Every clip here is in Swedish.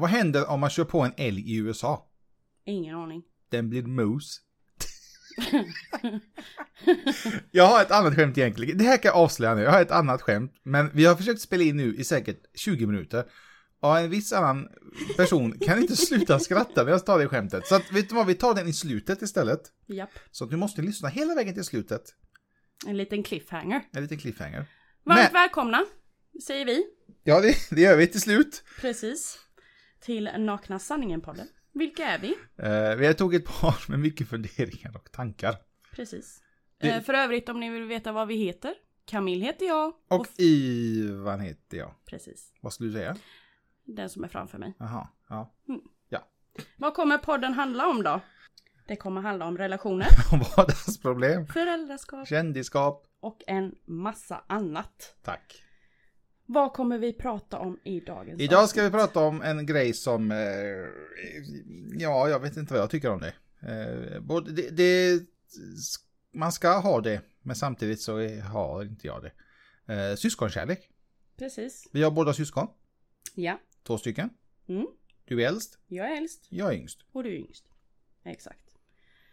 Vad händer om man kör på en älg i USA? Ingen aning. Den blir mos. jag har ett annat skämt egentligen. Det här kan jag avslöja nu. Jag har ett annat skämt. Men vi har försökt spela in nu i säkert 20 minuter. Och en viss annan person kan inte sluta skratta när jag tar det skämtet. Så att, vet du vad, vi tar den i slutet istället. Japp. Så att du måste lyssna hela vägen till slutet. En liten cliffhanger. En liten cliffhanger. Varmt Men- välkomna, säger vi. Ja, det, det gör vi till slut. Precis. Till Nakna Sanningen-podden. Vilka är vi? Eh, vi har tagit ett par med mycket funderingar och tankar. Precis. Det- Eh, för övrigt om ni vill veta vad vi heter. Camille heter jag. Och Ivan heter jag. Precis. Vad skulle du säga? Den som är framför mig. Jaha, ja. Vad kommer podden handla om då? Det kommer handla om relationer, Vardagsproblem. föräldraskap Kändisskap. och en massa annat. Tack. Vad kommer vi prata om i dagens Idag ska vi avsnitt? prata om en grej som, eh, ja, jag vet inte vad jag tycker om det. Eh, både det, det. Man ska ha det, men samtidigt så har inte jag det. Eh, syskonkärlek. Precis. Vi har båda syskon, Ja. två stycken. Mm. Du är äldst, Jag är äldst jag är yngst. och du är yngst. Exakt.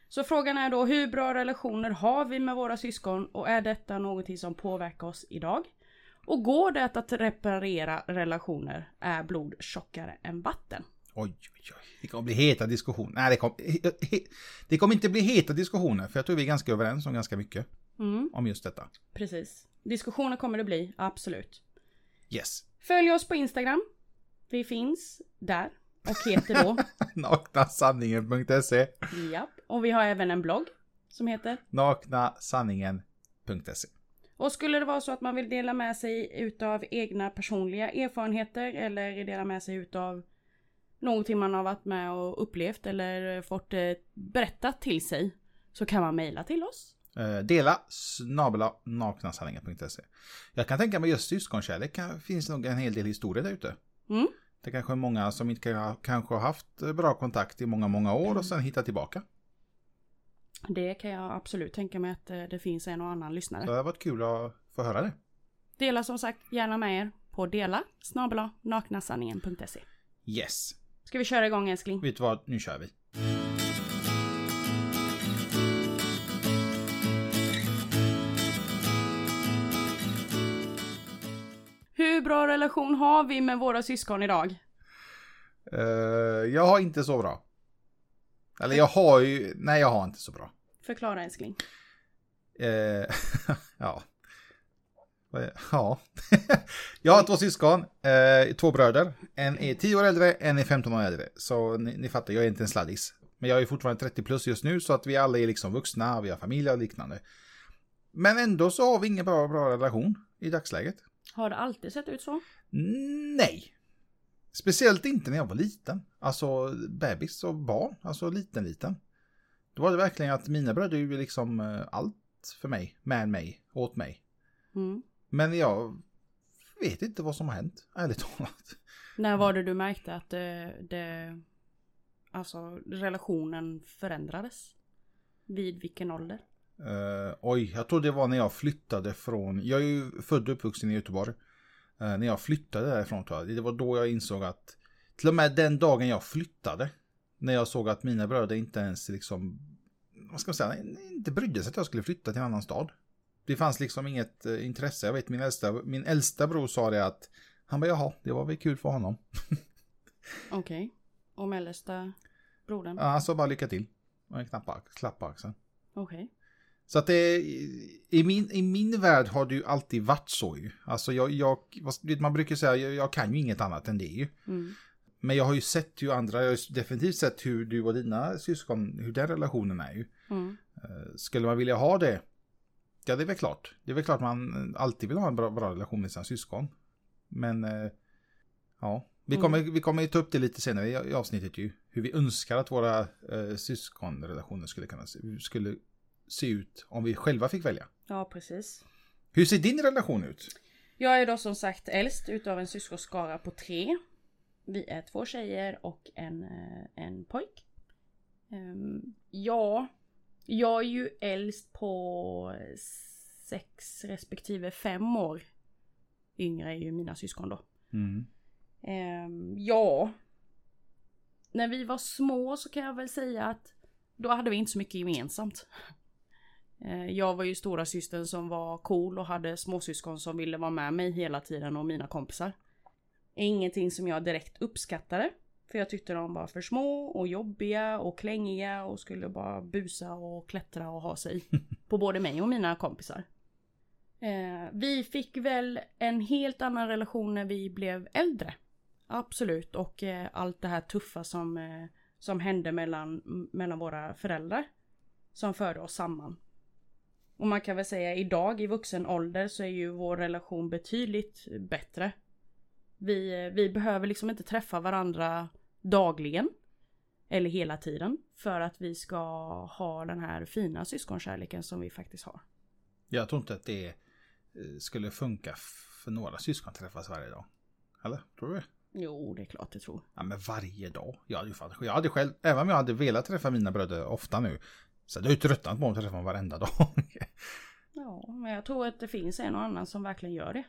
Så frågan är då hur bra relationer har vi med våra syskon och är detta någonting som påverkar oss idag? Och går det att reparera relationer? Är blod tjockare än vatten? Oj, oj, oj. Det kommer bli heta diskussioner. Nej, det kommer, det kommer inte bli heta diskussioner, för jag tror vi är ganska överens om ganska mycket Mm, om just detta. precis. Diskussioner kommer det bli, absolut. Yes. Följ oss på Instagram. Vi finns där och heter då Naknasanningen.se Japp. Och vi har även en blogg som heter Naknasanningen.se Och skulle det vara så att man vill dela med sig utav egna personliga erfarenheter eller dela med sig utav någonting man har varit med och upplevt eller fått eh, berättat till sig så kan man mejla till oss. Eh, Dela snabela naknasanningen.se Jag kan tänka mig just syskonkärlek finns nog en hel del historia där ute. Mm. Det kanske är många som inte kan- kanske har haft bra kontakt i många, många år och sen hittat tillbaka. Det kan jag absolut tänka mig att eh, det finns en och annan lyssnare. det har varit kul att få höra det. Dela som sagt gärna med er på dela snabel naknasanningen.se. Yes. Ska vi köra igång älskling? Vet du vad, nu kör vi. Hur bra relation har vi med våra syskon idag? Eh, jag har inte så bra. Eller jag har ju, nej jag har inte så bra. Förklara älskling. Eh, ja. Är- Ja. jag har två syskon, eh, två bröder. En är 10 år äldre, en är 15 år äldre. Så ni, ni fattar, jag är inte en sladdis. Men jag är fortfarande 30 plus just nu så att vi alla är liksom vuxna, vi har familj och liknande. Men ändå så har vi ingen bra, bra relation i dagsläget. Har det alltid sett ut så? Nej. Speciellt inte när jag var liten. Alltså bebis och barn, alltså liten liten. Då var det verkligen att mina bröder ju liksom eh, allt för mig, med mig, åt mig. Mm. Men jag vet inte vad som har hänt, ärligt talat. När var det du märkte att det, det alltså relationen förändrades? Vid vilken ålder? Eh, oj, jag tror det var när jag flyttade från, jag är ju född och uppvuxen i Göteborg. Eh, när jag flyttade därifrån tror jag, det var då jag insåg att, till och med den dagen jag flyttade, när jag såg att mina bröder inte ens liksom, vad ska man säga, inte brydde sig att jag skulle flytta till en annan stad. Det fanns liksom inget eh, intresse, jag vet min äldsta, min äldsta bror sa det att, han bara jaha, det var väl kul för honom. Okej. Och mellersta brodern? Ja, han sa bara lycka till. Och en knapp, klapp på axeln. Okej. Så att det, i, min, i min värld har det ju alltid varit så ju. Alltså jag, jag man brukar säga, jag, jag kan ju inget annat än det ju. Mm. Men jag har ju sett hur andra, jag har ju definitivt sett hur du och dina syskon, hur den relationen är ju. Mm. Eh, Skulle man vilja ha det, ja det är väl klart. Det är väl klart man alltid vill ha en bra, bra relation med sina syskon. Men, eh, ja. Vi Mm. kommer, vi kommer ju ta upp det lite senare i, avsnittet ju. Hur vi önskar att våra eh, syskonrelationer skulle kunna skulle se ut om vi själva fick välja. Ja, precis. Hur ser din relation ut? Jag är då som sagt äldst utav en syskonskara på tre. Vi är två tjejer och en, eh, en pojk. Ehm, ja, jag är ju äldst på sex respektive fem år. Yngre är ju mina syskon då. Mm. Ehm, ja, när vi var små så kan jag väl säga att då hade vi inte så mycket gemensamt. Eh, jag var ju stora systern som var cool och hade småsyskon som ville vara med mig hela tiden och mina kompisar. Ingenting som jag direkt uppskattade. För jag tyckte de var för små och jobbiga och klängiga och skulle bara busa och klättra och ha sig. På både mig och mina kompisar. Eh, vi fick väl en helt annan relation när vi blev äldre. Absolut och eh, allt det här tuffa som, som hände mellan, mellan våra föräldrar. Som förde oss samman. Och man kan väl säga idag i vuxen ålder så är ju vår relation betydligt bättre. Vi, vi behöver liksom inte träffa varandra dagligen. Eller hela tiden. För att vi ska ha den här fina syskonkärleken som vi faktiskt har. Jag tror inte att det eh, skulle funka för några syskon att träffas varje dag. Eller? Tror du det? Jo, det är klart jag tror. Ja, men varje dag. Jag hade, fan, jag hade själv, även om jag hade velat träffa mina bröder ofta nu. Så hade jag ju tröttnat på att träffa varenda dag. ja, men jag tror att det finns en och annan som verkligen gör det.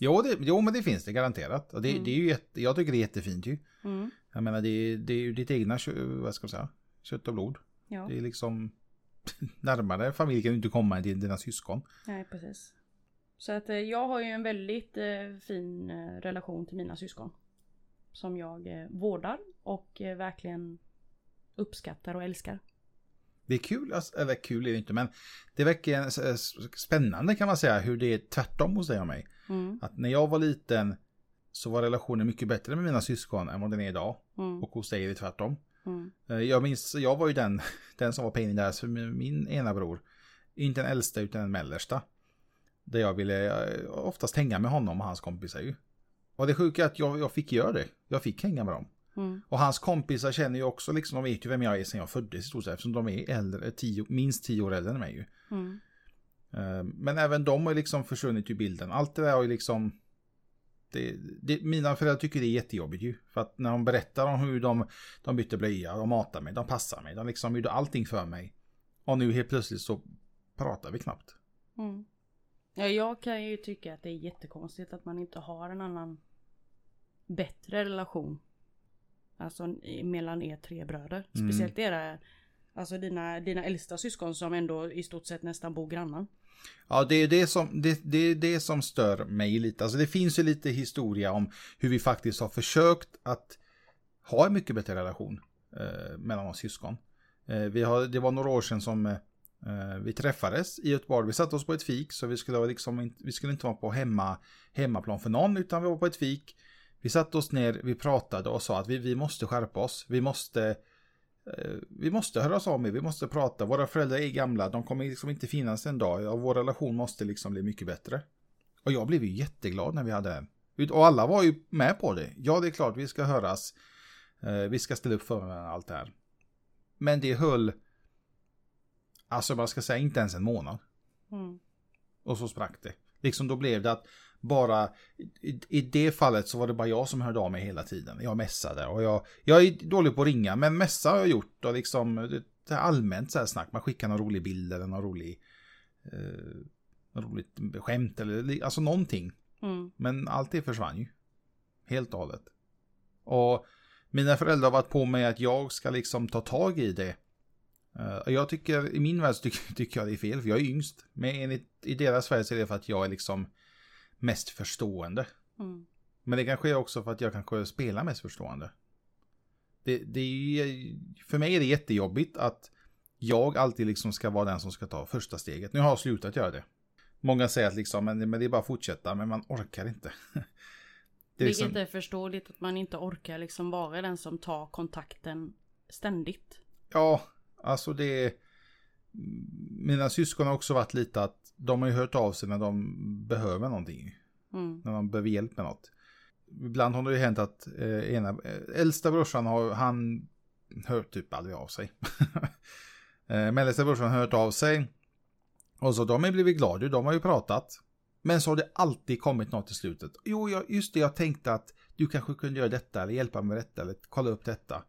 Jo, det, jo men det finns det garanterat. Och det, mm. det är ju jätte, jag tycker det är jättefint ju. Mm. Jag menar det, det är ju ditt egna vad ska man säga, kött och blod. Ja. Det är liksom närmare familj kan du inte komma än dina syskon. Nej, precis. Så att eh, jag har ju en väldigt eh, fin eh, relation till mina syskon. Som jag eh, vårdar och eh, verkligen uppskattar och älskar. Det är kul, alltså, eller kul är det inte, men det verkar spännande kan man säga hur det är tvärtom hos dig och mig. Mm. Att när jag var liten så var relationen mycket bättre med mina syskon än vad den är idag. Mm. Och hos dig är det tvärtom. Mm. Eh, jag minns, jag var ju den, den som var pain in för min ena bror. Inte den äldsta utan den mellersta. Där jag ville eh, oftast hänga med honom och hans kompisar ju. Och det sjuka är att jag, jag fick göra det. Jag fick hänga med dem. Mm. Och hans kompisar känner ju också, liksom, de vet ju vem jag är sen jag föddes i stort sett. Eftersom de är äldre, tio, minst tio år äldre än mig ju. Mm. Eh, men även de har liksom försvunnit ur bilden. Allt det där har ju liksom... Det, det, mina föräldrar tycker det är jättejobbigt ju. För att när de berättar om hur de, de bytte blöja, de matar mig, de passar mig, de liksom gjorde allting för mig. Och nu helt plötsligt så pratar vi knappt. Mm. Ja, jag kan ju tycka att det är jättekonstigt att man inte har en annan bättre relation. Alltså mellan er tre bröder. Mm. Speciellt era, alltså dina, dina äldsta syskon som ändå i stort sett nästan bor grannar. Ja, det är det som, det, det, är det som stör mig lite. Alltså det finns ju lite historia om hur vi faktiskt har försökt att ha en mycket bättre relation eh, mellan oss syskon. Eh, vi har, det var några år sedan som eh, vi träffades i Göteborg. Vi satte oss på ett fik så vi skulle, liksom, vi skulle inte vara på hemma, hemmaplan för någon utan vi var på ett fik. Vi satte oss ner, vi pratade och sa att vi, vi måste skärpa oss. Vi måste, eh, vi måste höra oss av med, vi måste prata. Våra föräldrar är gamla, de kommer liksom inte finnas en dag och vår relation måste liksom bli mycket bättre. Och jag blev ju jätteglad när vi hade. Och alla var ju med på det. Ja, det är klart, vi ska höras. Eh, vi ska ställa upp för allt det här. Men det höll, alltså man ska säga inte ens en månad. Mm. Och så sprack det. Liksom då blev det att bara i, i, det fallet så var det bara jag som hörde av mig hela tiden. Jag mässade och jag, jag är dålig på att ringa men mässa har jag gjort och liksom det är allmänt så här snack. Man skickar någon rolig bild eller någon rolig eh, någon roligt skämt eller alltså någonting. Mm. Men allt det försvann ju. Helt och hållet. Och mina föräldrar har varit på mig att jag ska liksom ta tag i det. Uh, jag tycker, i min värld tycker, tycker jag det är fel, för jag är yngst. Men enligt, i deras värld så är det för att jag är liksom mest förstående. Mm. Men det kanske är också för att jag kanske spelar mest förstående. Det, det är, för mig är det jättejobbigt att jag alltid liksom ska vara den som ska ta första steget. Nu har jag slutat göra det. Många säger att liksom, men, men det är bara att fortsätta, men man orkar inte. det är liksom... Vilket är förståeligt att man inte orkar liksom vara den som tar kontakten ständigt. Ja, alltså det Mina syskon har också varit lite att de har ju hört av sig när de behöver någonting. Mm. När de behöver hjälp med något. Ibland har det ju hänt att eh, ena, eh, äldsta brorsan har, han hört typ aldrig av sig. eh, mellersta brorsan har hört av sig. Och så de har blivit glada, de har ju pratat. Men så har det alltid kommit något i slutet. Jo, jag, just det, jag tänkte att du kanske kunde göra detta eller hjälpa mig med detta eller kolla upp detta.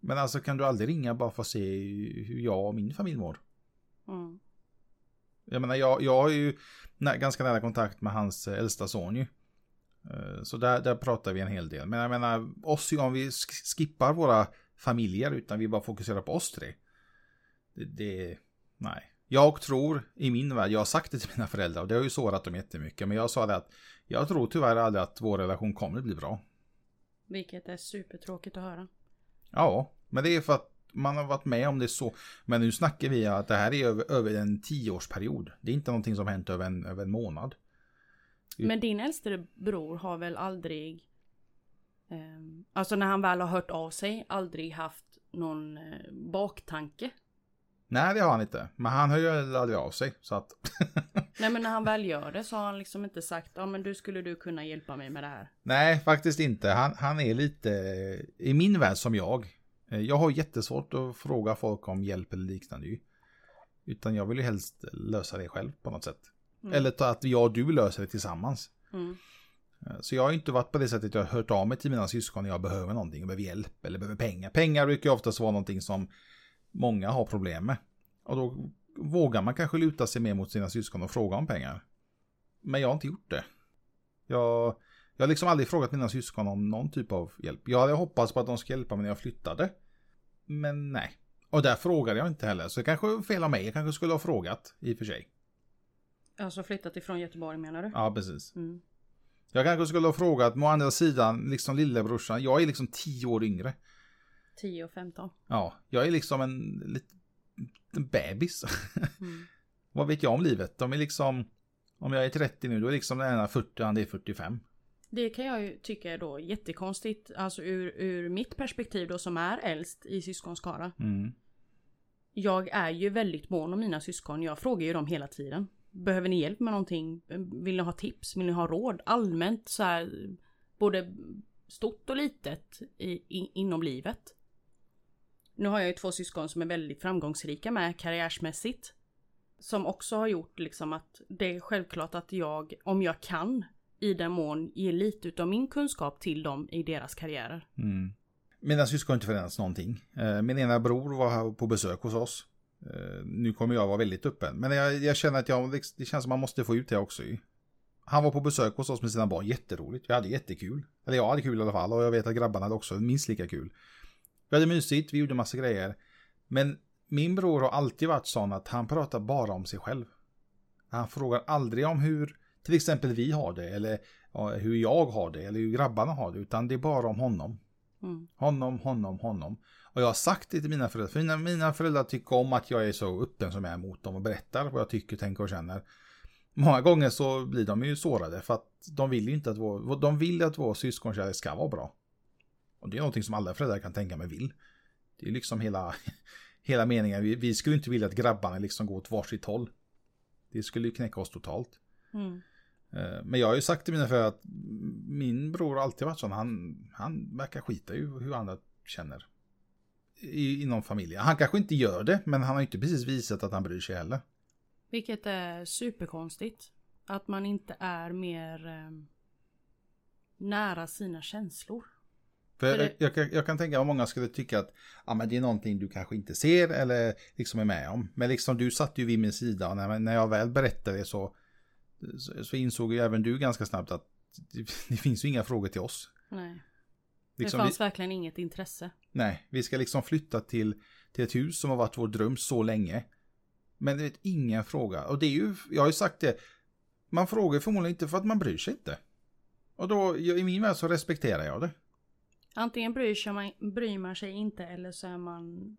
Men alltså kan du aldrig ringa bara för att se hur jag och min familj mår? Mm. Jag menar, jag, jag har ju nä, ganska nära kontakt med hans äldsta son ju. Eh, Så där, där pratar vi en hel del. Men jag menar, oss, om vi sk- skippar våra familjer utan vi bara fokuserar på oss tre. Det, det, nej. Jag tror i min värld, jag har sagt det till mina föräldrar och det har ju sårat dem jättemycket. Men jag sa det att jag tror tyvärr aldrig att vår relation kommer bli bra. Vilket är supertråkigt att höra. Ja, men det är för att man har varit med om det så. Men nu snackar vi att det här är över, över en tioårsperiod. Det är inte någonting som hänt över en, över en månad. Men din äldste bror har väl aldrig... ehm, alltså när han väl har hört av sig, aldrig haft någon eh, baktanke. Nej, det har han inte. Men han hör ju aldrig av sig. Så att... Nej men när han väl gör det så har han liksom inte sagt ja men du skulle du kunna hjälpa mig med det här. Nej, faktiskt inte. Han, han är lite i min värld som jag. Eh, Jag har jättesvårt att fråga folk om hjälp eller liknande ju. Utan jag vill ju helst lösa det själv på något sätt. Mm. Eller att jag och du löser det tillsammans. Mm. Eh, Så jag har inte varit på det sättet jag har hört av mig till mina syskon när jag behöver någonting, behöver hjälp eller behöver pengar. Pengar brukar ju oftast vara någonting som många har problem med. Och då vågar man kanske luta sig mer mot sina syskon och fråga om pengar. Men jag har inte gjort det. Jag, jag har liksom aldrig frågat mina syskon om någon typ av hjälp. Jag hade hoppats på att de skulle hjälpa mig när jag flyttade. Men nej. Och där frågade jag inte heller. Så det kanske är fel av mig. Jag kanske skulle ha frågat i och för sig. Alltså flyttat ifrån Göteborg menar du? Ja, precis. Mm. Jag kanske skulle ha frågat, men å andra sidan, liksom lillebrorsan, jag är liksom tio år yngre. 10 och 15. Ja, jag är liksom en liten bebis. Mm. Vad vet jag om livet? De är liksom, om jag är 30 nu, då är liksom den ena 40, han är 45. Det kan jag ju tycka är då jättekonstigt. Alltså ur, ur mitt perspektiv då som är äldst i syskonskara. Mm. Jag är ju väldigt mån om mina syskon. Jag frågar ju dem hela tiden. Behöver ni hjälp med någonting? Vill ni ha tips? Vill ni ha råd? Allmänt så här. Både stort och litet i, i, inom livet. Nu har jag ju två syskon som är väldigt framgångsrika med karriärsmässigt. Som också har gjort liksom att det är självklart att jag, om jag kan, i den mån ge lite utav min kunskap till dem i deras karriärer. Mm. Mina syskon har inte förändrats någonting. Eh, min ena bror var här på besök hos oss. Eh, nu kommer jag vara väldigt öppen. Men jag, jag känner att jag, det känns som man måste få ut det också. Han var på besök hos oss med sina barn, jätteroligt. Vi hade jättekul. Eller jag hade kul i alla fall och jag vet att grabbarna hade också minst lika kul. Vi hade mysigt, vi gjorde massa grejer. Men min bror har alltid varit sån att han pratar bara om sig själv. Han frågar aldrig om hur till exempel vi har det eller hur jag har det eller hur grabbarna har det. Utan det är bara om honom. Mm. Honom, honom, honom. Och jag har sagt det till mina föräldrar. För mina, mina föräldrar tycker om att jag är så öppen som jag är mot dem och berättar vad jag tycker, tänker och känner. Många gånger så blir de ju sårade för att de vill ju inte att vår, de vill att vår syskonkärlek ska vara bra. Och det är någonting som alla föräldrar kan tänka mig vill. Det är liksom hela, hela meningen. Vi, vi skulle inte vilja att grabbarna liksom går åt varsitt håll. Det skulle ju knäcka oss totalt. Mm. Eh, Men jag har ju sagt till mina föräldrar att min bror har alltid varit sån. Han, han verkar skita i hur andra känner. I, inom familjen. Han kanske inte gör det, men han har inte precis visat att han bryr sig heller. Vilket är superkonstigt. Att man inte är mer eh, nära sina känslor. För det- jag, jag, kan- jag kan tänka att många skulle tycka att ja, men det är någonting du kanske inte ser eller liksom är med om. Men liksom du satt ju vid min sida och när, när jag väl berättade det så, så, så insåg ju även du ganska snabbt att det, det finns ju inga frågor till oss. Nej. Liksom det vi- fanns verkligen inget intresse. Nej, vi ska liksom flytta till, till ett hus som har varit vår dröm så länge. Men det är ingen fråga. Och det är ju, jag har ju sagt det, man frågar förmodligen inte för att man bryr sig inte. Och då, i min värld så respekterar jag det. Antingen bryr, sig man, bryr man sig inte eller så är man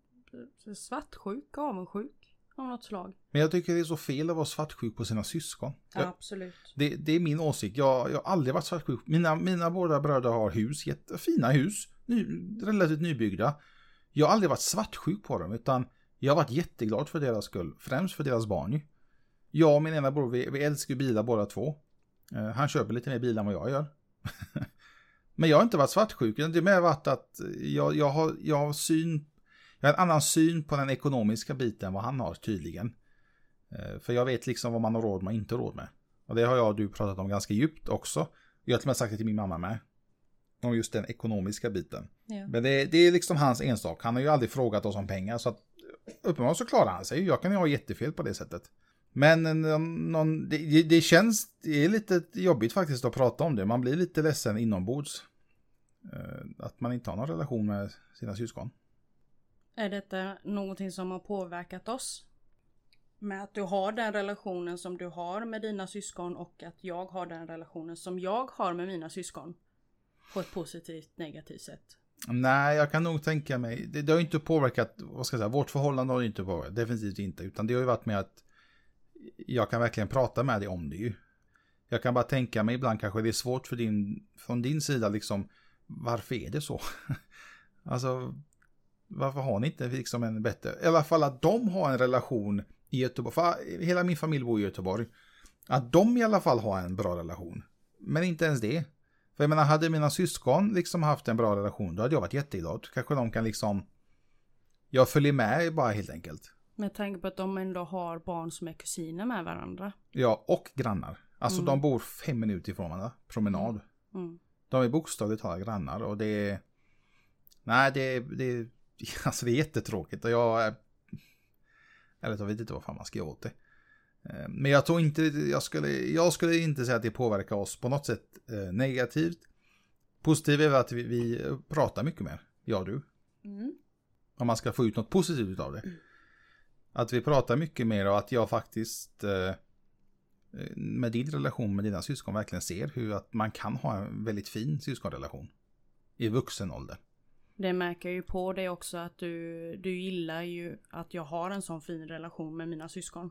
eh, svartsjuk, avundsjuk av något slag. Men jag tycker det är så fel att vara svartsjuk på sina syskon. Jag, Absolut. det, det är min åsikt. Jag, jag har aldrig varit svartsjuk. Mina, mina båda bröder har hus, jättefina hus, ny, relativt nybyggda. Jag har aldrig varit svartsjuk på dem, utan jag har varit jätteglad för deras skull. Främst för deras barn ju. Jag och min ena bror, vi, vi älskar bilar båda två. Eh, han köper lite mer bilar än vad jag gör. Men jag har inte varit svartsjuk, utan det har mer varit att jag, jag, har, jag har syn jag har en annan syn på den ekonomiska biten än vad han har tydligen. Eh, För jag vet liksom vad man har råd med och inte råd med. Och det har jag och du pratat om ganska djupt också. Jag har till och med sagt det till min mamma med. Om just den ekonomiska biten. Ja. Men det, det är liksom hans ensak. Han har ju aldrig frågat oss om pengar. Så att uppenbarligen så klarar han sig. Jag kan ju ha jättefel på det sättet. Men någon, det, det, känns, det är lite jobbigt faktiskt att prata om det. Man blir lite ledsen inombords. Eh, att man inte har någon relation med sina syskon. Är detta någonting som har påverkat oss? Med att du har den relationen som du har med dina syskon och att jag har den relationen som jag har med mina syskon. På ett positivt negativt sätt. Nej, jag kan nog tänka mig. Det, det har inte påverkat, vad ska jag säga, vårt förhållande har inte påverkat. Definitivt inte. Utan det har ju varit med att jag kan verkligen prata med dig om det ju. Jag kan bara tänka mig ibland kanske det är svårt för din, från din sida liksom, varför är det så? alltså, varför har ni inte liksom en bättre, i alla fall att de har en relation i Göteborg, för hela min familj bor i Göteborg. Att de i alla fall har en bra relation. Men inte ens det. För jag menar, hade mina syskon liksom haft en bra relation, då hade jag varit jätteglad. Kanske de kan liksom, jag följer med bara helt enkelt. Med tanke på att de ändå har barn som är kusiner med varandra. Ja, och grannar. Alltså mm. de bor fem minuter ifrån varandra, promenad. Mm. De är bokstavligt talat grannar och det är... Nej, det är, det. Alltså det är jättetråkigt och jag... Eller jag vet inte vad fan man ska göra åt det. Eh, men jag tror inte, jag skulle, jag skulle inte säga att det påverkar oss på något sätt eh, negativt. Positivt är att vi, vi pratar mycket mer, jag och du. Mm. Om man ska få ut något positivt av det. Mm. Att vi pratar mycket mer och att jag faktiskt eh, med din relation med dina syskon verkligen ser hur att man kan ha en väldigt fin syskonrelation. I vuxen ålder. Det märker jag ju på dig också att du, du gillar ju att jag har en sån fin relation med mina syskon.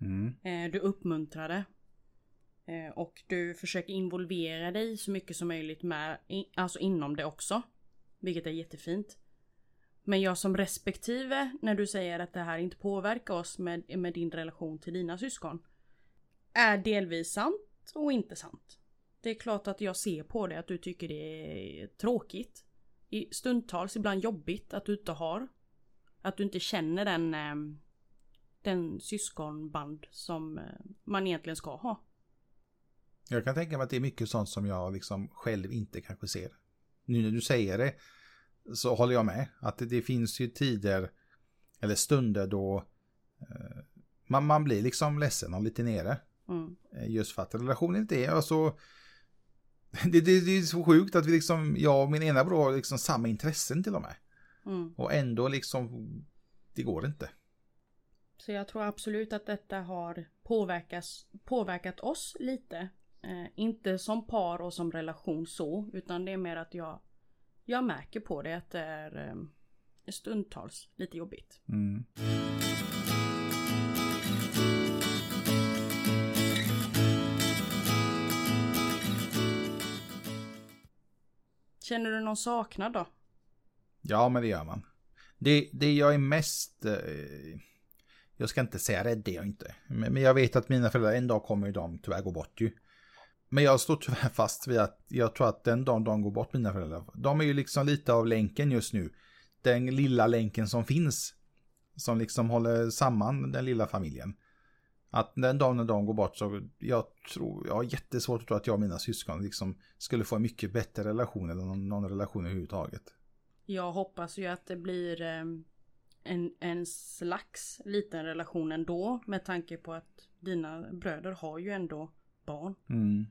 Mm. Eh, du uppmuntrar det. Eh, och du försöker involvera dig så mycket som möjligt med, alltså inom det också. Vilket är jättefint. Men jag som respektive när du säger att det här inte påverkar oss med, med din relation till dina syskon. Är delvis sant och inte sant. Det är klart att jag ser på det att du tycker det är tråkigt. I stundtals ibland jobbigt att du inte har. Att du inte känner den, eh, den syskonband som eh, man egentligen ska ha. Jag kan tänka mig att det är mycket sånt som jag liksom själv inte kanske ser. Nu när du säger det så håller jag med. Att det, det finns ju tider eller stunder då eh, man, man blir liksom ledsen och lite nere. Mm. Eh, just för att relationen inte är alltså det, det, det, är så sjukt att vi liksom, jag och min ena bror har liksom samma intressen till och med. Mm. Och ändå liksom, det går inte. Så jag tror absolut att detta har påverkas, påverkat oss lite. Eh, inte som par och som relation så, utan det är mer att jag jag märker på det att det är eh, stundtals lite jobbigt. Mm. Känner du någon saknad då? Ja, men det gör man. Det, det jag är mest... Eh, jag ska inte säga rädd, det är jag inte. Men, men, jag vet att mina föräldrar, en dag kommer de tyvärr gå bort ju. Men jag står tyvärr fast vid att jag tror att den dagen de går bort mina föräldrar, de är ju liksom lite av länken just nu. Den lilla länken som finns. Som liksom håller samman den lilla familjen. Att den dagen när de går bort så jag tror, jag har jättesvårt att tro att jag och mina syskon liksom skulle få en mycket bättre relation eller någon, någon relation överhuvudtaget. Jag hoppas ju att det blir ehm, en, en slags liten relation ändå med tanke på att dina bröder har ju ändå barn. Mm.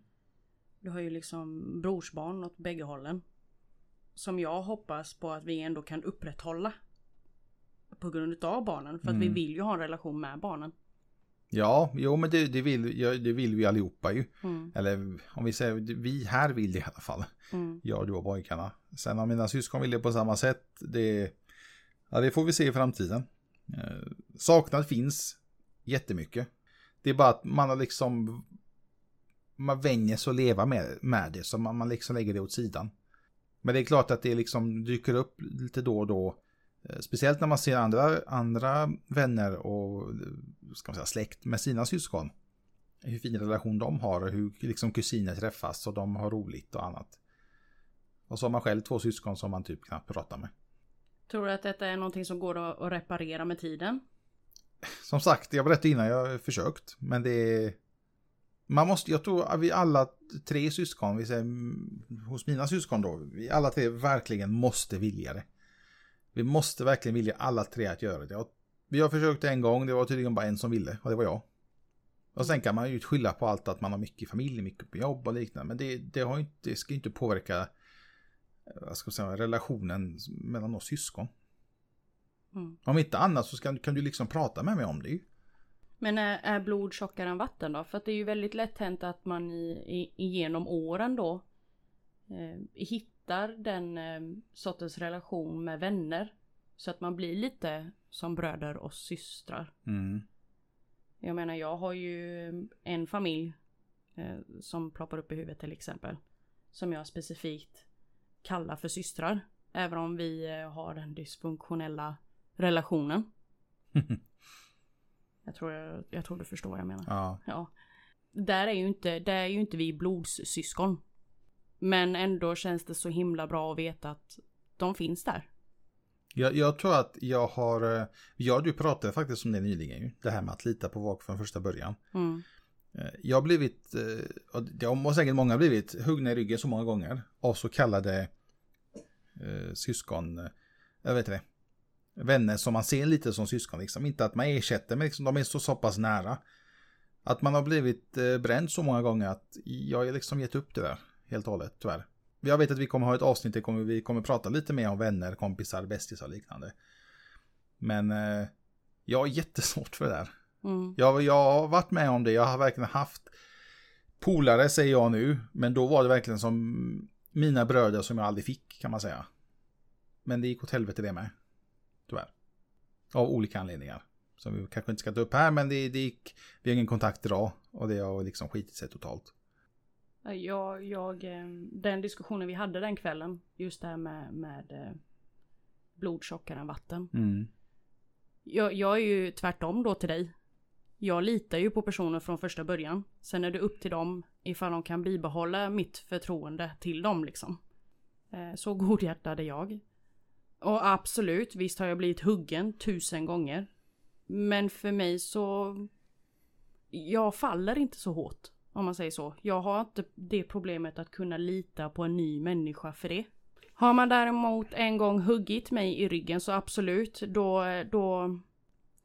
Du har ju liksom brorsbarn åt bägge hållen. Som jag hoppas på att vi ändå kan upprätthålla. På grund av barnen. För att mm. vi vill ju ha en relation med barnen. Ja, jo men det, det, vill, det vill vi allihopa ju. Mm. Eller om vi säger, vi här vill det i alla fall. Mm. Jag, du och pojkarna. Sen om mina syskon vill det på samma sätt, det, ja, det får vi se i framtiden. Eh, saknad finns jättemycket. Det är bara att man har liksom man vänjer sig att leva med, med det, så man, man liksom lägger det åt sidan. Men det är klart att det liksom dyker upp lite då och då. Eh, speciellt när man ser andra, andra vänner och ska man säga, släkt med sina syskon. Hur fin relation de har och hur liksom kusiner träffas och de har roligt och annat. Och så har man själv två syskon som man typ knappt pratar med. Tror du att detta är någonting som går att reparera med tiden? Som sagt, jag berättade innan jag har försökt. Men det är man måste, jag tror att vi alla tre syskon, vi säger, hos mina syskon då, vi alla tre verkligen måste vilja det. Vi måste verkligen vilja alla tre att göra det. Vi har försökt en gång, det var tydligen bara en som ville och det var jag. Och sen kan man ju skylla på allt att man har mycket familj, mycket på jobb och liknande. Men det, det, har inte, det ska ju inte påverka eh, vad ska säga, relationen mellan oss syskon. Mm. Om inte annat så ska, kan du liksom prata med mig om det. Men är, är blod tjockare än vatten då? För att det är ju väldigt lätt hänt att man i, i, genom åren då eh, hittar den eh, sortens relation med vänner. Så att man blir lite som bröder och systrar. Mm. Jag menar jag har ju en familj eh, som ploppar upp i huvudet till exempel. Som jag specifikt kallar för systrar. Även om vi eh, har den dysfunktionella relationen. jag, tror jag, jag tror du förstår vad jag menar. Ja. Ja. Där är ju inte, där är ju inte vi blodssyskon. Men ändå känns det så himla bra att veta att de finns där. Jag, jag tror att jag har, eh, ja du pratade faktiskt om det nyligen ju. Det här med att lita på folk från första början. Mm. Eh, Jag har blivit, eh, och det har säkert många blivit, huggna i ryggen så många gånger av så kallade eh, syskon, jag vet inte vänner som man ser lite som syskon liksom. Inte att man ersätter, men liksom, de är så, så pass nära. Att man har blivit eh, bränd så många gånger att jag har liksom gett upp det där helt och hållet tyvärr. Jag vet att vi kommer ha ett avsnitt där kommer vi kommer prata lite mer om vänner, kompisar, bästisar och liknande. Men eh, jag har jättesvårt för det där. Mm. Jag, jag har varit med om det, jag har verkligen haft polare säger jag nu, men då var det verkligen som mina bröder som jag aldrig fick kan man säga. Men det gick åt helvete det med. Tyvärr. Av olika anledningar. Som vi kanske inte ska ta upp här, men det, det gick, vi har ingen kontakt idag och det har liksom skitit sig totalt. Jag, jag, eh, den diskussionen vi hade den kvällen, just det här med, med eh, blod tjockare än vatten. Mm. Jag, jag är ju tvärtom då till dig. Jag litar ju på personer från första början. Sen är det upp till dem ifall de kan bibehålla mitt förtroende till dem liksom. Eh, Så godhjärtad är jag. Och absolut, visst har jag blivit huggen tusen gånger. Men för mig så... Jag faller inte så hårt. Om man säger så. Jag har inte det problemet att kunna lita på en ny människa för det. Har man däremot en gång huggit mig i ryggen så absolut, då, då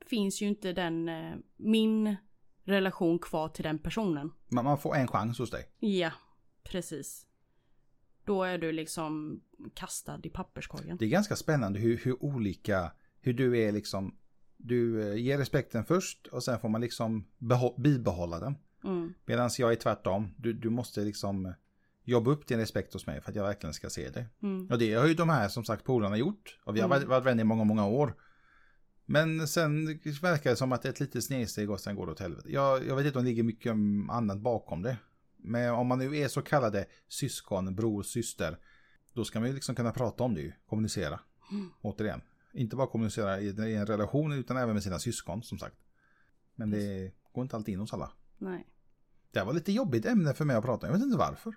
finns ju inte den, eh, min relation kvar till den personen. Man, man får en chans hos dig. Ja, precis. Då är du liksom kastad i papperskorgen. Det är ganska spännande hur, hur olika, hur du är liksom, du eh, ger respekten först och sen får man liksom behå, bibehålla den. Mm, Medan jag är tvärtom. Du, du måste liksom jobba upp din respekt hos mig för att jag verkligen ska se det. mm, Och det har ju de här som sagt polarna gjort. Och vi har Mm. varit, vänner i många, många år. Men sen verkar det som att ett litet snedsteg och sen går det åt helvete. Jag, jag vet inte om det ligger mycket annat bakom det. Men om man nu är så kallade syskon, bror, syster. Då ska man ju liksom kunna prata om det ju. Kommunicera. Mm. Återigen. Inte bara kommunicera i en relation utan även med sina syskon som sagt. Men det går inte alltid in hos alla. Nej. Det var lite jobbigt ämne för mig att prata om. Jag vet inte varför.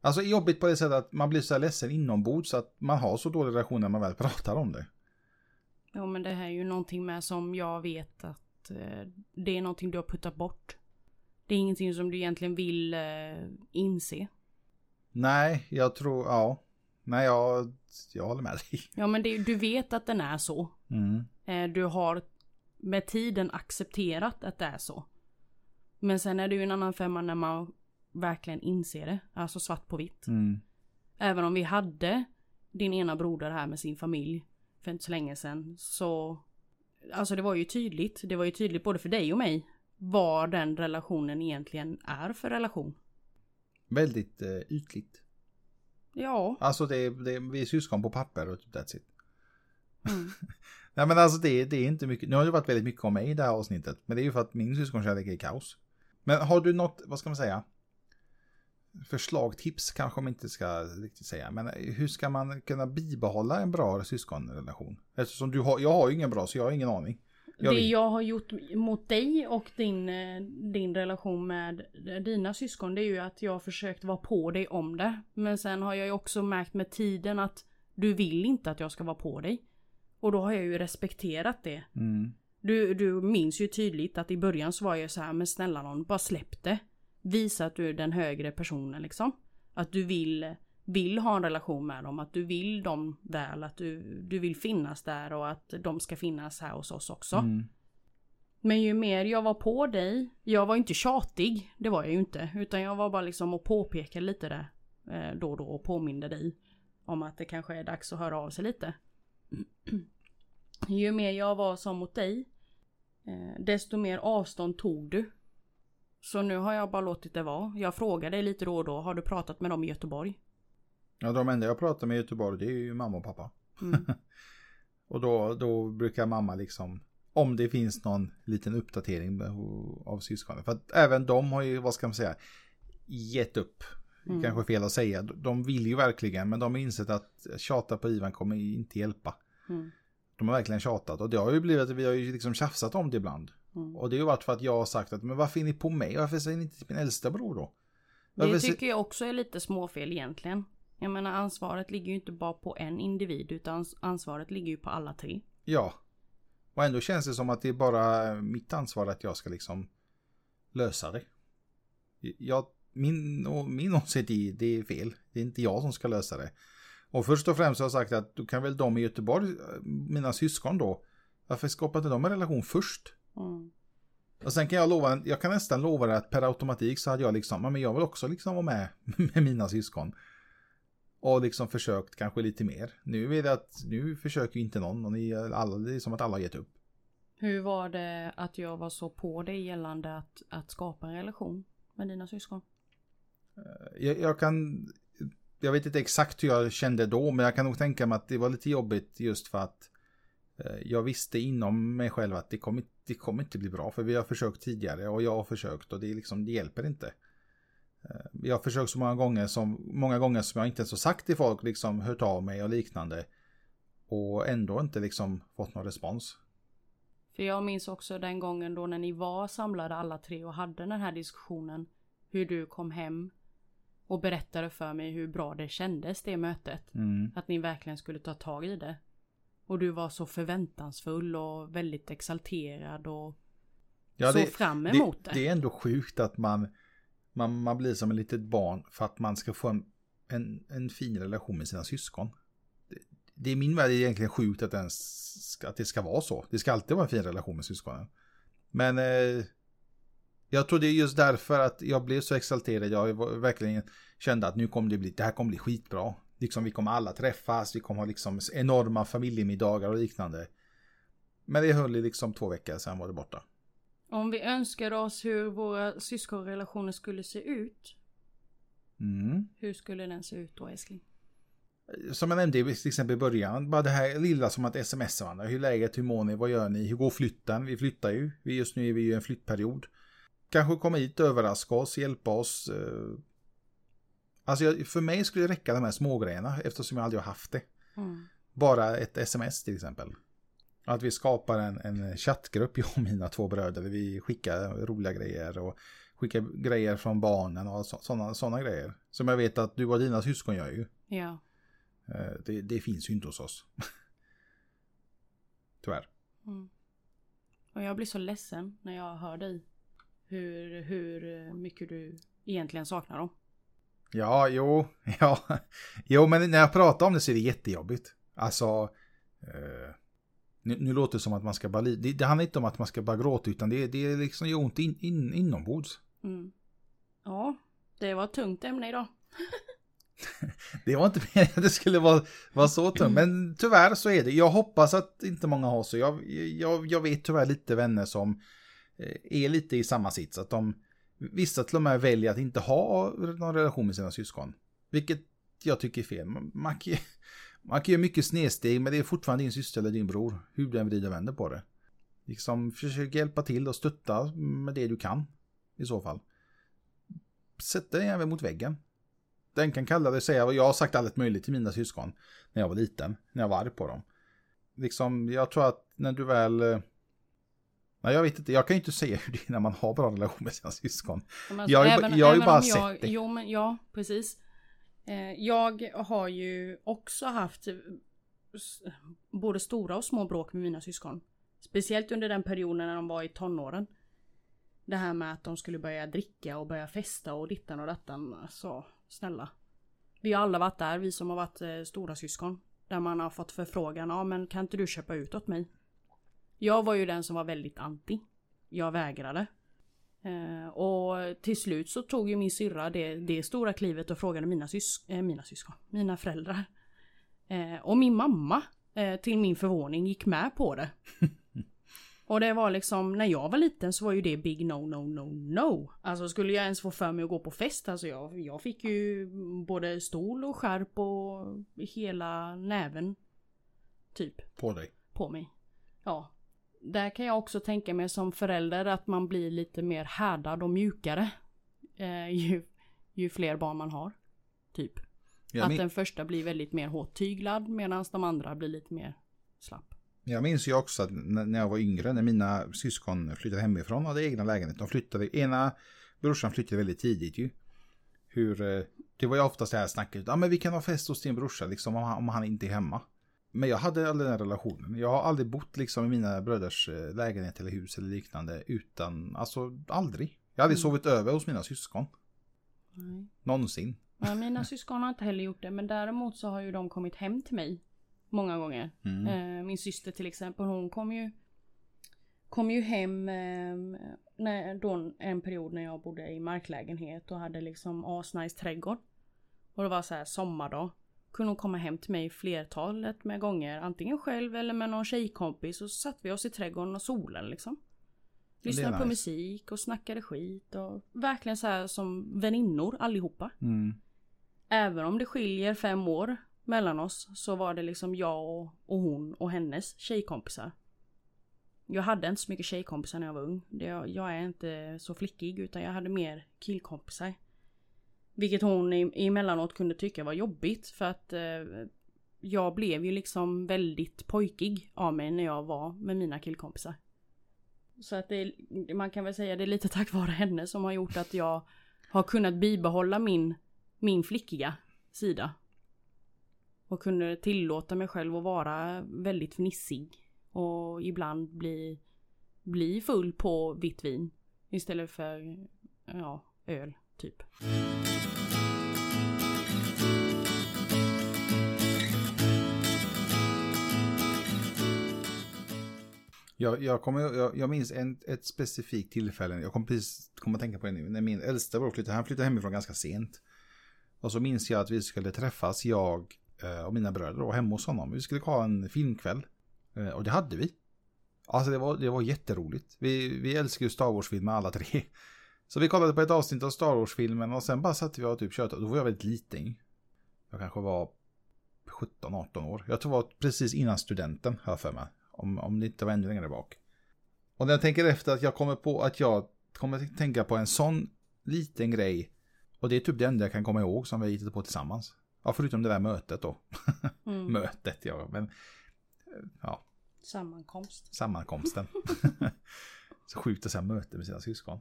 Alltså jobbigt på det sättet att man blir så här ledsen inombords så att man har så dålig relation när man väl pratar om det. Ja men det här är ju någonting med som jag vet att eh, det är någonting du har puttat bort. Det är ingenting som du egentligen vill eh, inse. Nej, jag tror, ja. Nej, jag, jag håller med dig. Ja men det, du vet att den är så. Mm. Eh, du har med tiden accepterat att det är så. Men sen är det ju en annan femma när man verkligen inser det. Alltså svart på vitt. Mm. Även om vi hade din ena broder här med sin familj för inte så länge sedan så Alltså det var ju tydligt, det var ju tydligt både för dig och mig vad den relationen egentligen är för relation. Väldigt eh, ytligt. Ja. Alltså det, det, vi är syskon på papper och typ that's it. Mm. Nej men alltså det, det är inte mycket. Nu har det varit väldigt mycket om mig i det här avsnittet. Men det är ju för att min syskonkärlek är kaos. Men har du något, vad ska man säga? Förslag, tips kanske man inte ska riktigt säga. Men hur ska man kunna bibehålla en bra syskonrelation? Eftersom du har, jag har ju ingen bra så jag har ingen aning. Jag det jag har gjort mot dig och din, eh, din relation med dina syskon det är ju att jag har försökt vara på dig om det. Men sen har jag ju också märkt med tiden att du vill inte att jag ska vara på dig. Och då har jag ju respekterat det. Mm. Du, du minns ju tydligt att i början så var jag så här, men snälla någon, bara släpp det. Visa att du är den högre personen liksom. Att du vill, vill ha en relation med dem, att du vill dem väl, att du, du vill finnas där och att de ska finnas här hos oss också. Mm. Men ju mer jag var på dig, jag var inte tjatig, det var jag ju inte. Utan jag var bara liksom och påpekade lite där eh, då och då och påminde dig om att det kanske är dags att höra av sig lite. Ju mer jag var som mot dig, eh, desto mer avstånd tog du. Så nu har jag bara låtit det vara. Jag frågar dig lite då och då, har du pratat med dem i Göteborg? Ja, de enda jag pratar med i Göteborg det är ju mamma och pappa. Mm. och då, då brukar mamma liksom, om det finns någon liten uppdatering av syskonen. För att även de har ju, vad ska man säga, gett upp. Mm. Kanske fel att säga. De vill ju verkligen, men de har insett att tjata på Ivan kommer inte hjälpa. Mm. De har verkligen tjatat och det har ju blivit att vi har ju liksom tjafsat om det ibland. Mm. Och det har ju varit för att jag har sagt att men varför är ni på mig? Varför säger ni inte till min äldsta bror då? Varför Det tycker jag också är lite småfel egentligen. Jag menar ansvaret ligger ju inte bara på en individ utan ans- ansvaret ligger ju på alla tre. Ja. Och ändå känns det som att det är bara mitt ansvar att jag ska liksom lösa det. Jag, min, min åsikt är det är fel. Det är inte jag som ska lösa det. Och först och främst har jag sagt att då kan väl de i Göteborg, mina syskon då, varför skapar inte de en relation först? Mm. Och sen kan jag lova, jag kan nästan lova dig att per automatik så hade jag liksom, men jag vill också liksom vara med med mina syskon. Och liksom försökt kanske lite mer. Nu är det att, nu försöker inte någon och ni, alla, det är som att alla har gett upp. Hur var det att jag var så på dig gällande att, att skapa en relation med dina syskon? Jag, jag kan, jag vet inte exakt hur jag kände då, men jag kan nog tänka mig att det var lite jobbigt just för att eh, jag visste inom mig själv att det kommer, det kommer inte bli bra, för vi har försökt tidigare och jag har försökt och det, liksom, det hjälper inte. Eh, jag har försökt så många gånger som, många gånger som jag inte ens har sagt till folk, liksom hört av mig och liknande. Och ändå inte liksom fått någon respons. För jag minns också den gången då när ni var samlade alla tre och hade den här diskussionen. Hur du kom hem och berättade för mig hur bra det kändes det mötet. Mm. Att ni verkligen skulle ta tag i det. Och du var så förväntansfull och väldigt exalterad och Ja, så det, fram det, emot det. det är ändå sjukt att man, man, man blir som ett litet barn för att man ska få en, en, en fin relation med sina syskon. Det, det är min värld egentligen sjukt att, ens, ska- att det ska vara så. Det ska alltid vara en fin relation med syskonen. Men eh, jag tror det är just därför att jag blev så exalterad. Jag verkligen kände att nu kommer det bli, det här kommer bli skitbra. Liksom vi kommer alla träffas, vi kommer ha liksom enorma familjemiddagar och liknande. Men det höll i liksom två veckor, sen var det borta. Om vi önskade oss hur våra syskonrelationer skulle se ut. Mm. Hur skulle den se ut då älskling? Som jag nämnde till exempel i början, bara det här lilla som att smsa varandra. Hur är läget, hur mår ni, vad gör ni, hur går flytten? Vi flyttar ju, Vi- just nu är vi ju i en flyttperiod. Kanske komma hit, överraska oss, hjälpa oss. eh. Alltså jag, för mig skulle det räcka de här smågrejerna eftersom jag aldrig har haft det. Mm. Bara ett sms till exempel. Att vi skapar en, en chattgrupp, jag och mina två bröder, vi skickar roliga grejer och skickar grejer från barnen och sådana såna grejer. Som jag vet att du och dina syskon gör ju. Ja. Eh, Det, det finns ju inte hos oss. Tyvärr. Mm. Och jag blir så ledsen när jag hör dig. Hur, hur mycket du egentligen saknar dem. Ja, jo, ja. Jo, men när jag pratar om det så är det jättejobbigt. Alltså, eh, nu, nu låter det som att man ska bara, det, det handlar inte om att man ska bara gråta, utan det, det är liksom gör ont in, in, inombords. Mm. Ja, det var ett tungt ämne idag. Det var inte meningen att det skulle vara, vara så tungt, men tyvärr så är det. Jag hoppas att inte många har så. Jag, jag, jag vet tyvärr lite vänner som Eh, är lite i samma sits. Att de, vissa till och med väljer att inte ha någon relation med sina syskon. Vilket jag tycker är fel. Man, kan, man kan göra mycket snedsteg, men det är fortfarande din syster eller din bror. Hur du än vrider och vänder på det. Liksom försök hjälpa till och stötta med det du kan. I så fall. Sätt den även mot väggen. Den kan kalla det och säga, vad jag har sagt allt möjligt till mina syskon när jag var liten, när jag var arg på dem. Liksom, jag tror att när du väl... Eh, Nej, jag vet inte, jag kan ju inte säga hur det är när man har bra relation med sina syskon. Alltså, Jag ba- jag har ju även bara om sett det. Jo, men ja, precis. Eh, jag har ju också haft eh, både stora och små bråk med mina syskon. Speciellt under den perioden när de var i tonåren. Det här med att de skulle börja dricka och börja festa och dittan och dattan. Så snälla. Vi har alla varit där, vi som har varit eh, stora syskon. Där man har fått förfrågan, ja men kan inte du köpa ut åt mig? Jag var ju den som var väldigt anti. jag vägrade. Eh, och till slut så tog ju min syrra det, det stora klivet och frågade mina, sys eh, mina syskon, mina föräldrar. Eh, och min mamma, eh, till min förvåning, gick med på det. och det var liksom, när jag var liten så var ju det big no, no, no, no. Alltså skulle jag ens få för mig att gå på fest, alltså jag, jag fick ju både stol och skärp och hela näven. Typ. På dig. På mig. Ja. Där kan jag också tänka mig som förälder att man blir lite mer härdad och mjukare. Eh, ju, ju fler barn man har. Typ. Jag, att den första blir väldigt mer hårt tyglad medan de andra blir lite mer slapp. jag minns ju också att när jag var yngre, när mina syskon flyttade hemifrån och hade egna lägenhet. De flyttade, ena brorsan flyttade väldigt tidigt ju. Hur, eh, det var ju oftast det här snacket, ja ah, men vi kan ha fest hos din brorsa liksom om han, om han inte är hemma. Men jag hade aldrig den relationen. Jag har aldrig bott liksom i mina bröders eh, lägenhet eller hus eller liknande utan, alltså aldrig. Jag har aldrig Mm. sovit över hos mina syskon. Nej. Någonsin. Ja, mina syskon har inte heller gjort det men däremot så har ju de kommit hem till mig. Många gånger. Mm. Eh, min syster till exempel hon kom ju Kom ju hem eh, när, då en period när jag bodde i marklägenhet och hade liksom asnice trädgård. Och det var så här sommardag. Kunde hon komma hem till mig flertalet med gånger. Antingen själv eller med någon tjejkompis. Och så satt vi oss i trädgården och solade liksom. Lyssnade på nice. musik och snackade skit och verkligen så här som väninnor allihopa. Mm. Även om det skiljer fem år mellan oss så var det liksom jag och, och hon och hennes tjejkompisar. Jag hade inte så mycket tjejkompisar när jag var ung. Det, jag är inte så flickig utan jag hade mer killkompisar. Vilket hon emellanåt kunde tycka var jobbigt för att eh, jag blev ju liksom väldigt pojkig av mig när jag var med mina killkompisar. Så att det, man kan väl säga det är lite tack vare henne som har gjort att jag har kunnat bibehålla min, min flickiga sida. Och kunde tillåta mig själv att vara väldigt fnissig. Och ibland bli, bli full på vitt vin. Istället för ja, öl typ. Jag, jag, kommer, jag, jag minns en, ett specifikt tillfälle, jag kommer precis komma att tänka på det nu, när min äldsta bror flyttade, han flyttade hemifrån ganska sent. Och så minns jag att vi skulle träffas, jag eh, och mina bröder, då, hemma hos honom. Vi skulle ha en filmkväll. Eh, och det hade vi. Alltså det var, det var jätteroligt. Vi, vi älskar ju Star Wars-filmer alla tre. Så vi kollade på ett avsnitt av Star Wars-filmen och sen bara satte vi och typ körde. Då var jag väldigt liten. Jag kanske var 17-18 år. Jag tror det var precis innan studenten, har jag för mig. Om, om det inte var ännu längre bak. Och när jag tänker efter att jag kommer på att jag kommer att tänka på en sån liten grej. Och det är typ det enda jag kan komma ihåg som vi hittade på tillsammans. Ja, förutom det där mötet då. Mm. Mötet, ja. Men eh, ja, Sammankomst. sammankomsten. så sjukt att säga möte med sina syskon.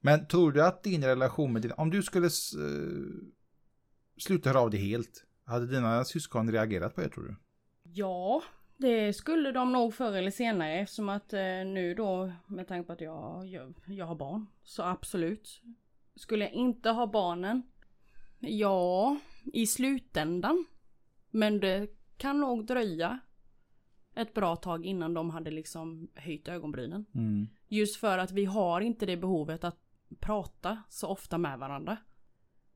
Men tror du att din relation med din, om du skulle uh, sluta höra av dig helt, hade dina syskon reagerat på det tror du? Ja, det skulle de nog förr eller senare eftersom att eh, nu då med tanke på att jag, jag, jag har barn. Så absolut. Skulle jag inte ha barnen? Ja, i slutändan. Men det kan nog dröja ett bra tag innan de hade liksom höjt ögonbrynen. Mm. Just för att vi har inte det behovet att prata så ofta med varandra.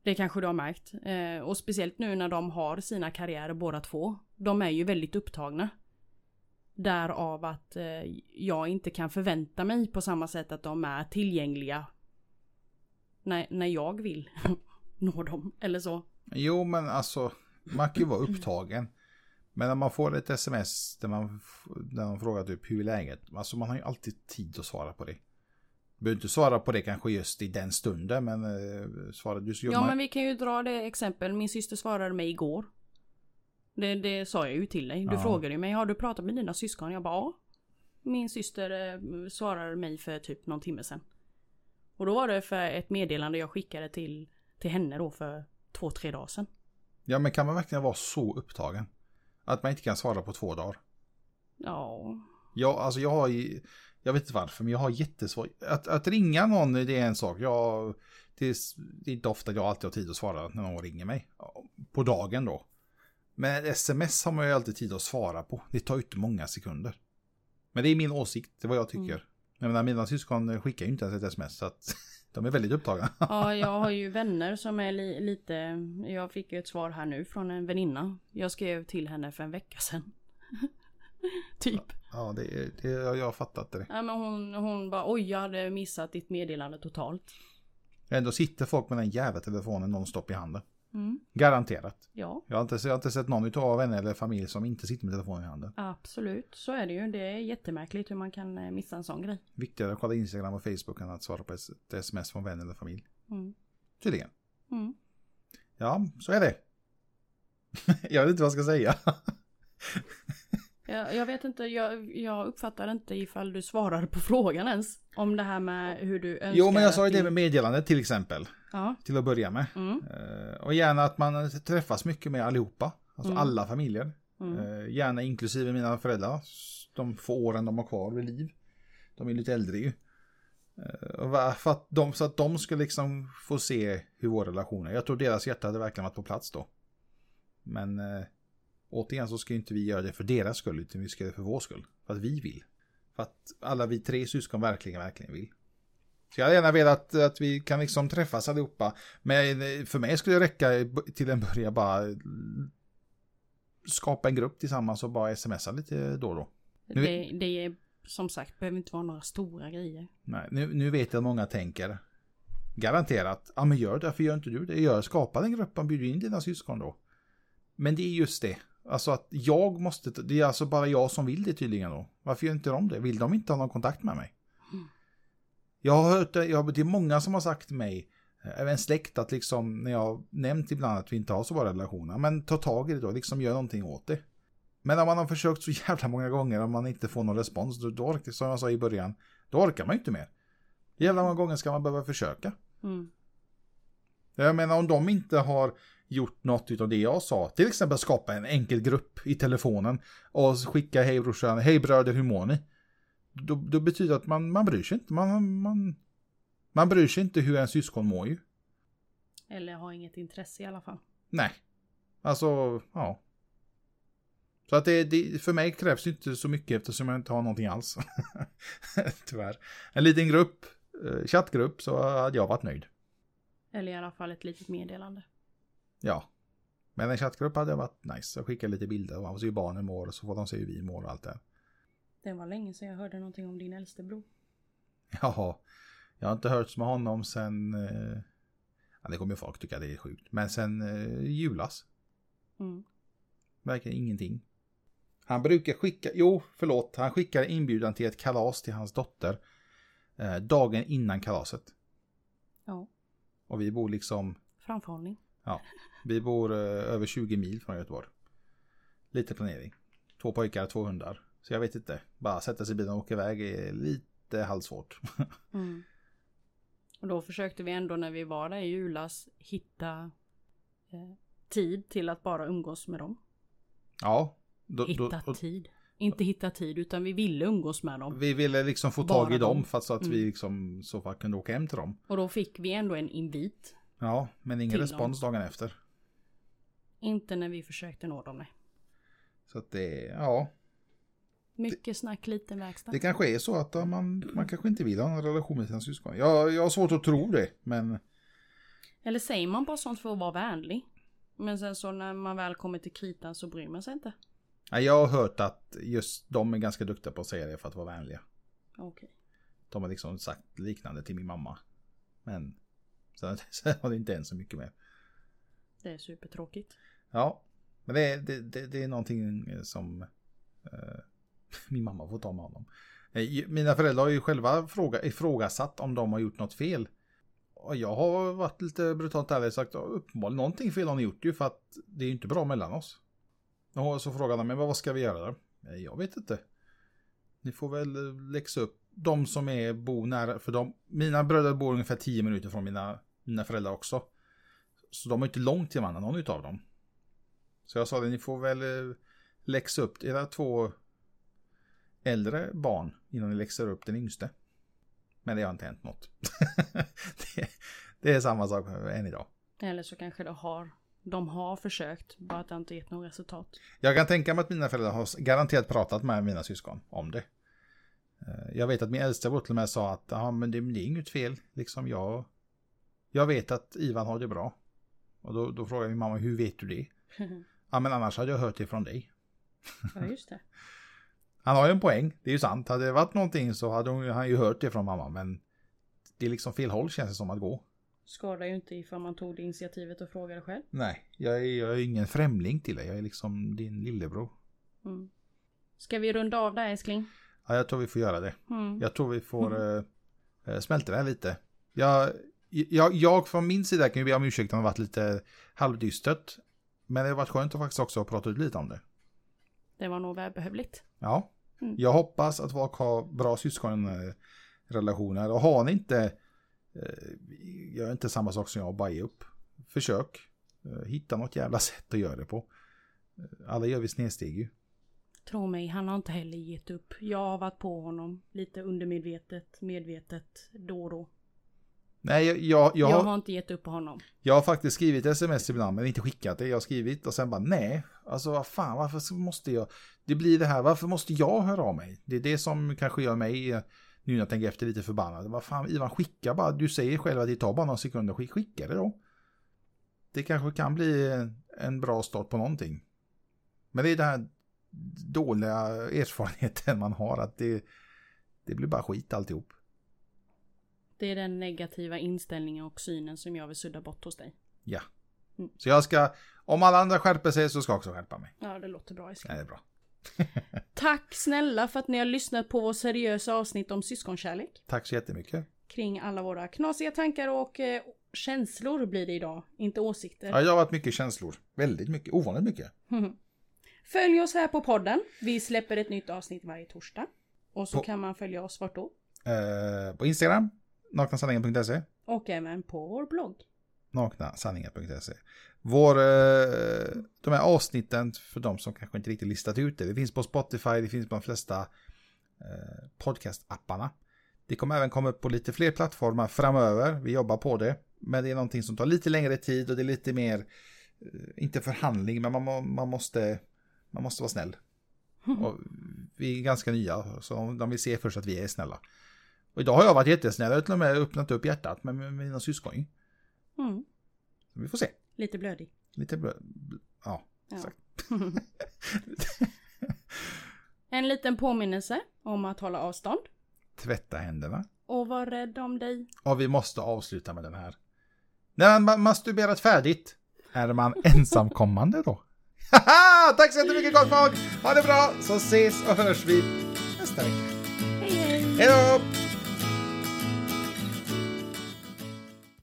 Det kanske du har märkt. Eh, och speciellt nu när de har sina karriärer båda två. De är ju väldigt upptagna. Därav att eh, jag inte kan förvänta mig på samma sätt att de är tillgängliga. När, när jag vill nå dem eller så. Jo, men alltså, man kan ju vara upptagen. Men när man får ett sms där man, där man frågar typ hur är läget? Alltså man har ju alltid tid att svara på det. Du behöver inte svara på det kanske just i den stunden, men eh, svara du så Ja men vi kan ju dra det exempel. Min syster svarade mig igår. Det, det sa jag ju till dig. Du Ja. frågade ju mig, har du pratat med dina syskon? Jag bara ja. Min syster eh, svarade mig för typ någon timme sedan. Och då var det för ett meddelande jag skickade till, till henne då för två, tre dagar sedan. Ja, men kan man verkligen vara så upptagen? Att man inte kan svara på två dagar? Ja. Jag, alltså jag har ju, jag vet inte varför, men jag har jättesvårt. Att, att ringa någon, det är en sak. Jag, det, är, det är inte ofta jag alltid har tid att svara när någon ringer mig. På dagen då. Men sms har man ju alltid tid att svara på. Det tar ju inte många sekunder. Men det är min åsikt, det är vad jag tycker. Mm. Jag menar, mina syskon skickar ju inte ens ett sms så att de är väldigt upptagna. Ja, jag har ju vänner som är li lite... Jag fick ju ett svar här nu från en väninna. Jag skrev till henne för en vecka sedan. typ. Ja, det, det, jag har fattat det. Ja, men hon, hon bara oj jag hade missat ditt meddelande totalt. Ändå sitter folk med den jävla telefonen nonstop i handen. Mm. Garanterat. Ja, Jag har, inte, jag har inte sett någon av vänner eller familj som inte sitter med telefonen i handen. absolut. Så är det ju. Det är jättemärkligt hur man kan eh, missa en sån grej. Viktigare att kolla Instagram och Facebook än att svara på ett sms från vän eller familj. Mm. Tydligen. Mm. Ja, så är det. jag vet inte vad jag ska säga. Jag, jag vet inte, jag, jag uppfattar inte ifall du svarade på frågan ens. Om det här med hur du önskar jo, men jag sa ju det med meddelandet till exempel. Ja. Till att börja med. Mm. Eh, och gärna att man träffas mycket med allihopa. Alltså Mm. alla familjer. Mm. Eh, gärna inklusive mina föräldrar. De få åren de har kvar vid liv. De är lite äldre ju. Eh, för att de, så att de ska liksom få se hur vår relation är. Jag tror deras hjärta hade verkligen varit på plats då. Men eh, återigen så ska ju inte vi göra det för deras skull. Utan vi ska göra det för vår skull. För att vi vill. För att alla vi tre syskon verkligen, verkligen vill. Så jag hade gärna velat att vi kan liksom träffas allihopa. Men för mig skulle det räcka till en början bara skapa en grupp tillsammans och bara smsa lite då och då. Nu- Det, det är som sagt, behöver inte vara några stora grejer. Nej, nu, nu vet jag att många tänker garanterat, ja men gör det, varför gör inte du det? Gör, skapa den gruppen, bjud in dina syskon då. Men det är just det, alltså att jag måste, det är alltså bara jag som vill det tydligen då. Varför gör inte de det? Vill de inte ha någon kontakt med mig? Jag har hört det, jag, det är många som har sagt till mig, eh, även släkt, att liksom när jag nämnt ibland att vi inte har så bra relationer, men ta tag i det då, liksom gör någonting åt det. Men om man har försökt så jävla många gånger och man inte får någon respons, då, då orkar, som jag sa i början, då orkar man ju inte mer. Jävla många gånger ska man behöva försöka. Mm. Jag menar om de inte har gjort något av det jag sa, till exempel skapa en enkel grupp i telefonen och skicka hej brorsan, hej bröder hur mår ni? Då, då betyder det att man, man bryr sig inte, man, man, man bryr sig inte hur en syskon mår ju. Eller har inget intresse i alla fall. Nej. Alltså, ja. Så att det, det, för mig krävs det inte så mycket eftersom jag inte har någonting alls. Tyvärr. En liten grupp, eh, chattgrupp, så hade jag varit nöjd. Eller i alla fall ett litet meddelande. Ja. Men en chattgrupp hade varit nice. Jag skickar lite bilder och man får se hur barnen mår och så får de se hur vi mår och allt det. Det var länge sedan jag hörde någonting om din äldste bror. Jaha. Jag har inte hört med honom sen... Eh, ja, det kommer folk tycka det är sjukt. Men sen eh, julas. Mm. Verkar ingenting. Han brukar skicka, jo förlåt, han skickar inbjudan till ett kalas till hans dotter. Eh, dagen innan kalaset. Ja, Och vi bor liksom, framförhållning. vi bor eh, över 20 mil från Göteborg. Lite planering. Två pojkar, två hundar. Så jag vet inte, bara sätta sig i bilen och åka iväg är lite halvsvårt. Mm. Och då försökte vi ändå när vi var där i julas hitta eh, tid till att bara umgås med dem. Ja. Då, Hitta då, och, tid. Inte hitta tid utan vi ville umgås med dem. vi ville liksom få Bara tag i dem dem. fast så att Mm. vi liksom så fall kunde åka hem till dem. Och då fick vi ändå en invit. Ja, men ingen respons dagen efter. Inte när vi försökte nå dem. Nej. Så att det, ja. Mycket snack, liten verkstad. Det kanske är så att man, man kanske inte vill ha en relation med sina syskon. Jag, jag har svårt att tro det, men Eller säger man bara sånt för att vara vänlig? Men sen så när man väl kommer till kritan så bryr man sig inte. jag har hört att just de är ganska duktiga på att säga det för att vara vänliga. Okej. De har liksom sagt liknande till min mamma. Men sen, sen har det inte än så mycket mer. Det är supertråkigt. Ja, men det, är- det, det, det är någonting som eh, min mamma får ta med honom. Eh, mina föräldrar har ju själva fråga, ifrågasatt om de har gjort något fel. Och jag har varit lite brutalt ärlig och sagt uppenbarligen någonting fel har ni gjort ju för att det är ju inte bra mellan oss. Och så frågade de mig vad ska vi göra då? Eh, jag vet inte. Ni får väl eh, läxa upp de som är bo nära, för de, mina bröder bor ungefär 10 minuter från mina, mina föräldrar också. Så de är inte långt till varandra, någon utav dem. Så jag sa det, ni får väl läxa upp era två äldre barn innan ni läxar upp den yngste. Men det har inte hänt något. det, det är samma sak än idag. Eller så kanske det har, de har försökt, bara att det inte gett något resultat. Jag kan tänka mig att mina föräldrar har garanterat pratat med mina syskon om det. Eh, Jag vet att min äldsta bror till och med sa att ja, men det, det är inget fel. Liksom jag, jag vet att Ivan har det bra. Och då, då frågade min mamma, hur vet du det? Ja, men annars hade jag hört det från dig. ja, just det. Han har ju en poäng, det är ju sant. Hade det varit någonting så hade hon, han ju hört det från mamma, men det är liksom fel håll känns det som att gå. Skadar ju inte ifall man tog det initiativet och frågade själv. Nej, jag är, jag är ingen främling till dig. Jag är liksom din lillebror. Mm. Ska vi runda av där älskling? Ja, jag tror vi får göra det. Mm. Jag tror vi får mm. äh, smälta det här lite. Jag, jag, jag från min sida kan ju be om ursäkt om det varit lite halvdystert. Men det har varit skönt att faktiskt också prata ut lite om det. Det var nog välbehövligt. Ja. Mm. Jag hoppas att folk har bra syskonrelationer. Och har ni inte, eh, gör inte samma sak som jag, bara ge upp. Försök. Eh, hitta något jävla sätt att göra det på. Eh, Alla gör vi snedsteg ju. Tro mig, han har inte heller gett upp. Jag har varit på honom lite undermedvetet, medvetet, då och då. Nej, jag, jag, jag, Jag har, inte gett upp på honom. jag har faktiskt skrivit sms ibland, men inte skickat det. Jag har skrivit och sen bara nej. Alltså vad fan, varför måste jag? Det blir det här, varför måste jag höra av mig? Det är det som kanske gör mig, eh, nu när jag tänker efter, lite förbannad. Vad fan, Ivan, skicka bara. Du säger själv att det tar bara några sekunder. Skick, skicka det då. Det kanske kan bli en bra start på någonting. Men det är den här dåliga erfarenheten man har, att det, det blir bara skit alltihop. Det är den negativa inställningen och synen som jag vill sudda bort hos dig. Ja. Mm. Så jag ska, om alla andra skärper sig så ska jag också skärpa mig. Ja, det låter bra. Ja, det är bra. Tack snälla för att ni har lyssnat på vår seriösa avsnitt om syskonkärlek. Tack så jättemycket. Kring alla våra knasiga tankar och eh, känslor blir det idag. Inte åsikter. Ja, jag har varit mycket känslor. Väldigt mycket, ovanligt mycket. Följ oss här på podden. Vi släpper ett nytt avsnitt varje torsdag. Och så På- kan man följa oss vart då? Eh, på Instagram, naknasanningen.se. Och även på vår blogg. naknasanningar.se. Vår, eh, de här avsnitten för de som kanske inte riktigt listat ut det. Det finns på Spotify, det finns på de flesta eh, podcast-apparna. Det kommer även komma upp på lite fler plattformar framöver. Vi jobbar på det. Men det är någonting som tar lite längre tid och det är lite mer, eh, inte förhandling, men man, man, måste, man måste vara snäll. Och vi är ganska nya, så de vill se först att vi är snälla. Och idag har jag varit jättesnäll, jag har till och med öppnat upp hjärtat med, med mina syskon. Mm. Vi får se. Lite blödig. Lite blö... bl- Ja, Ja. En liten påminnelse om att hålla avstånd. Tvätta händerna. Och var rädd om dig. Och vi måste avsluta med den här. När man masturberat färdigt, är man ensamkommande då? Haha! Tack så jättemycket gott folk! Ha det bra, så ses och hörs vi nästa vecka. Hej hej! Hej då!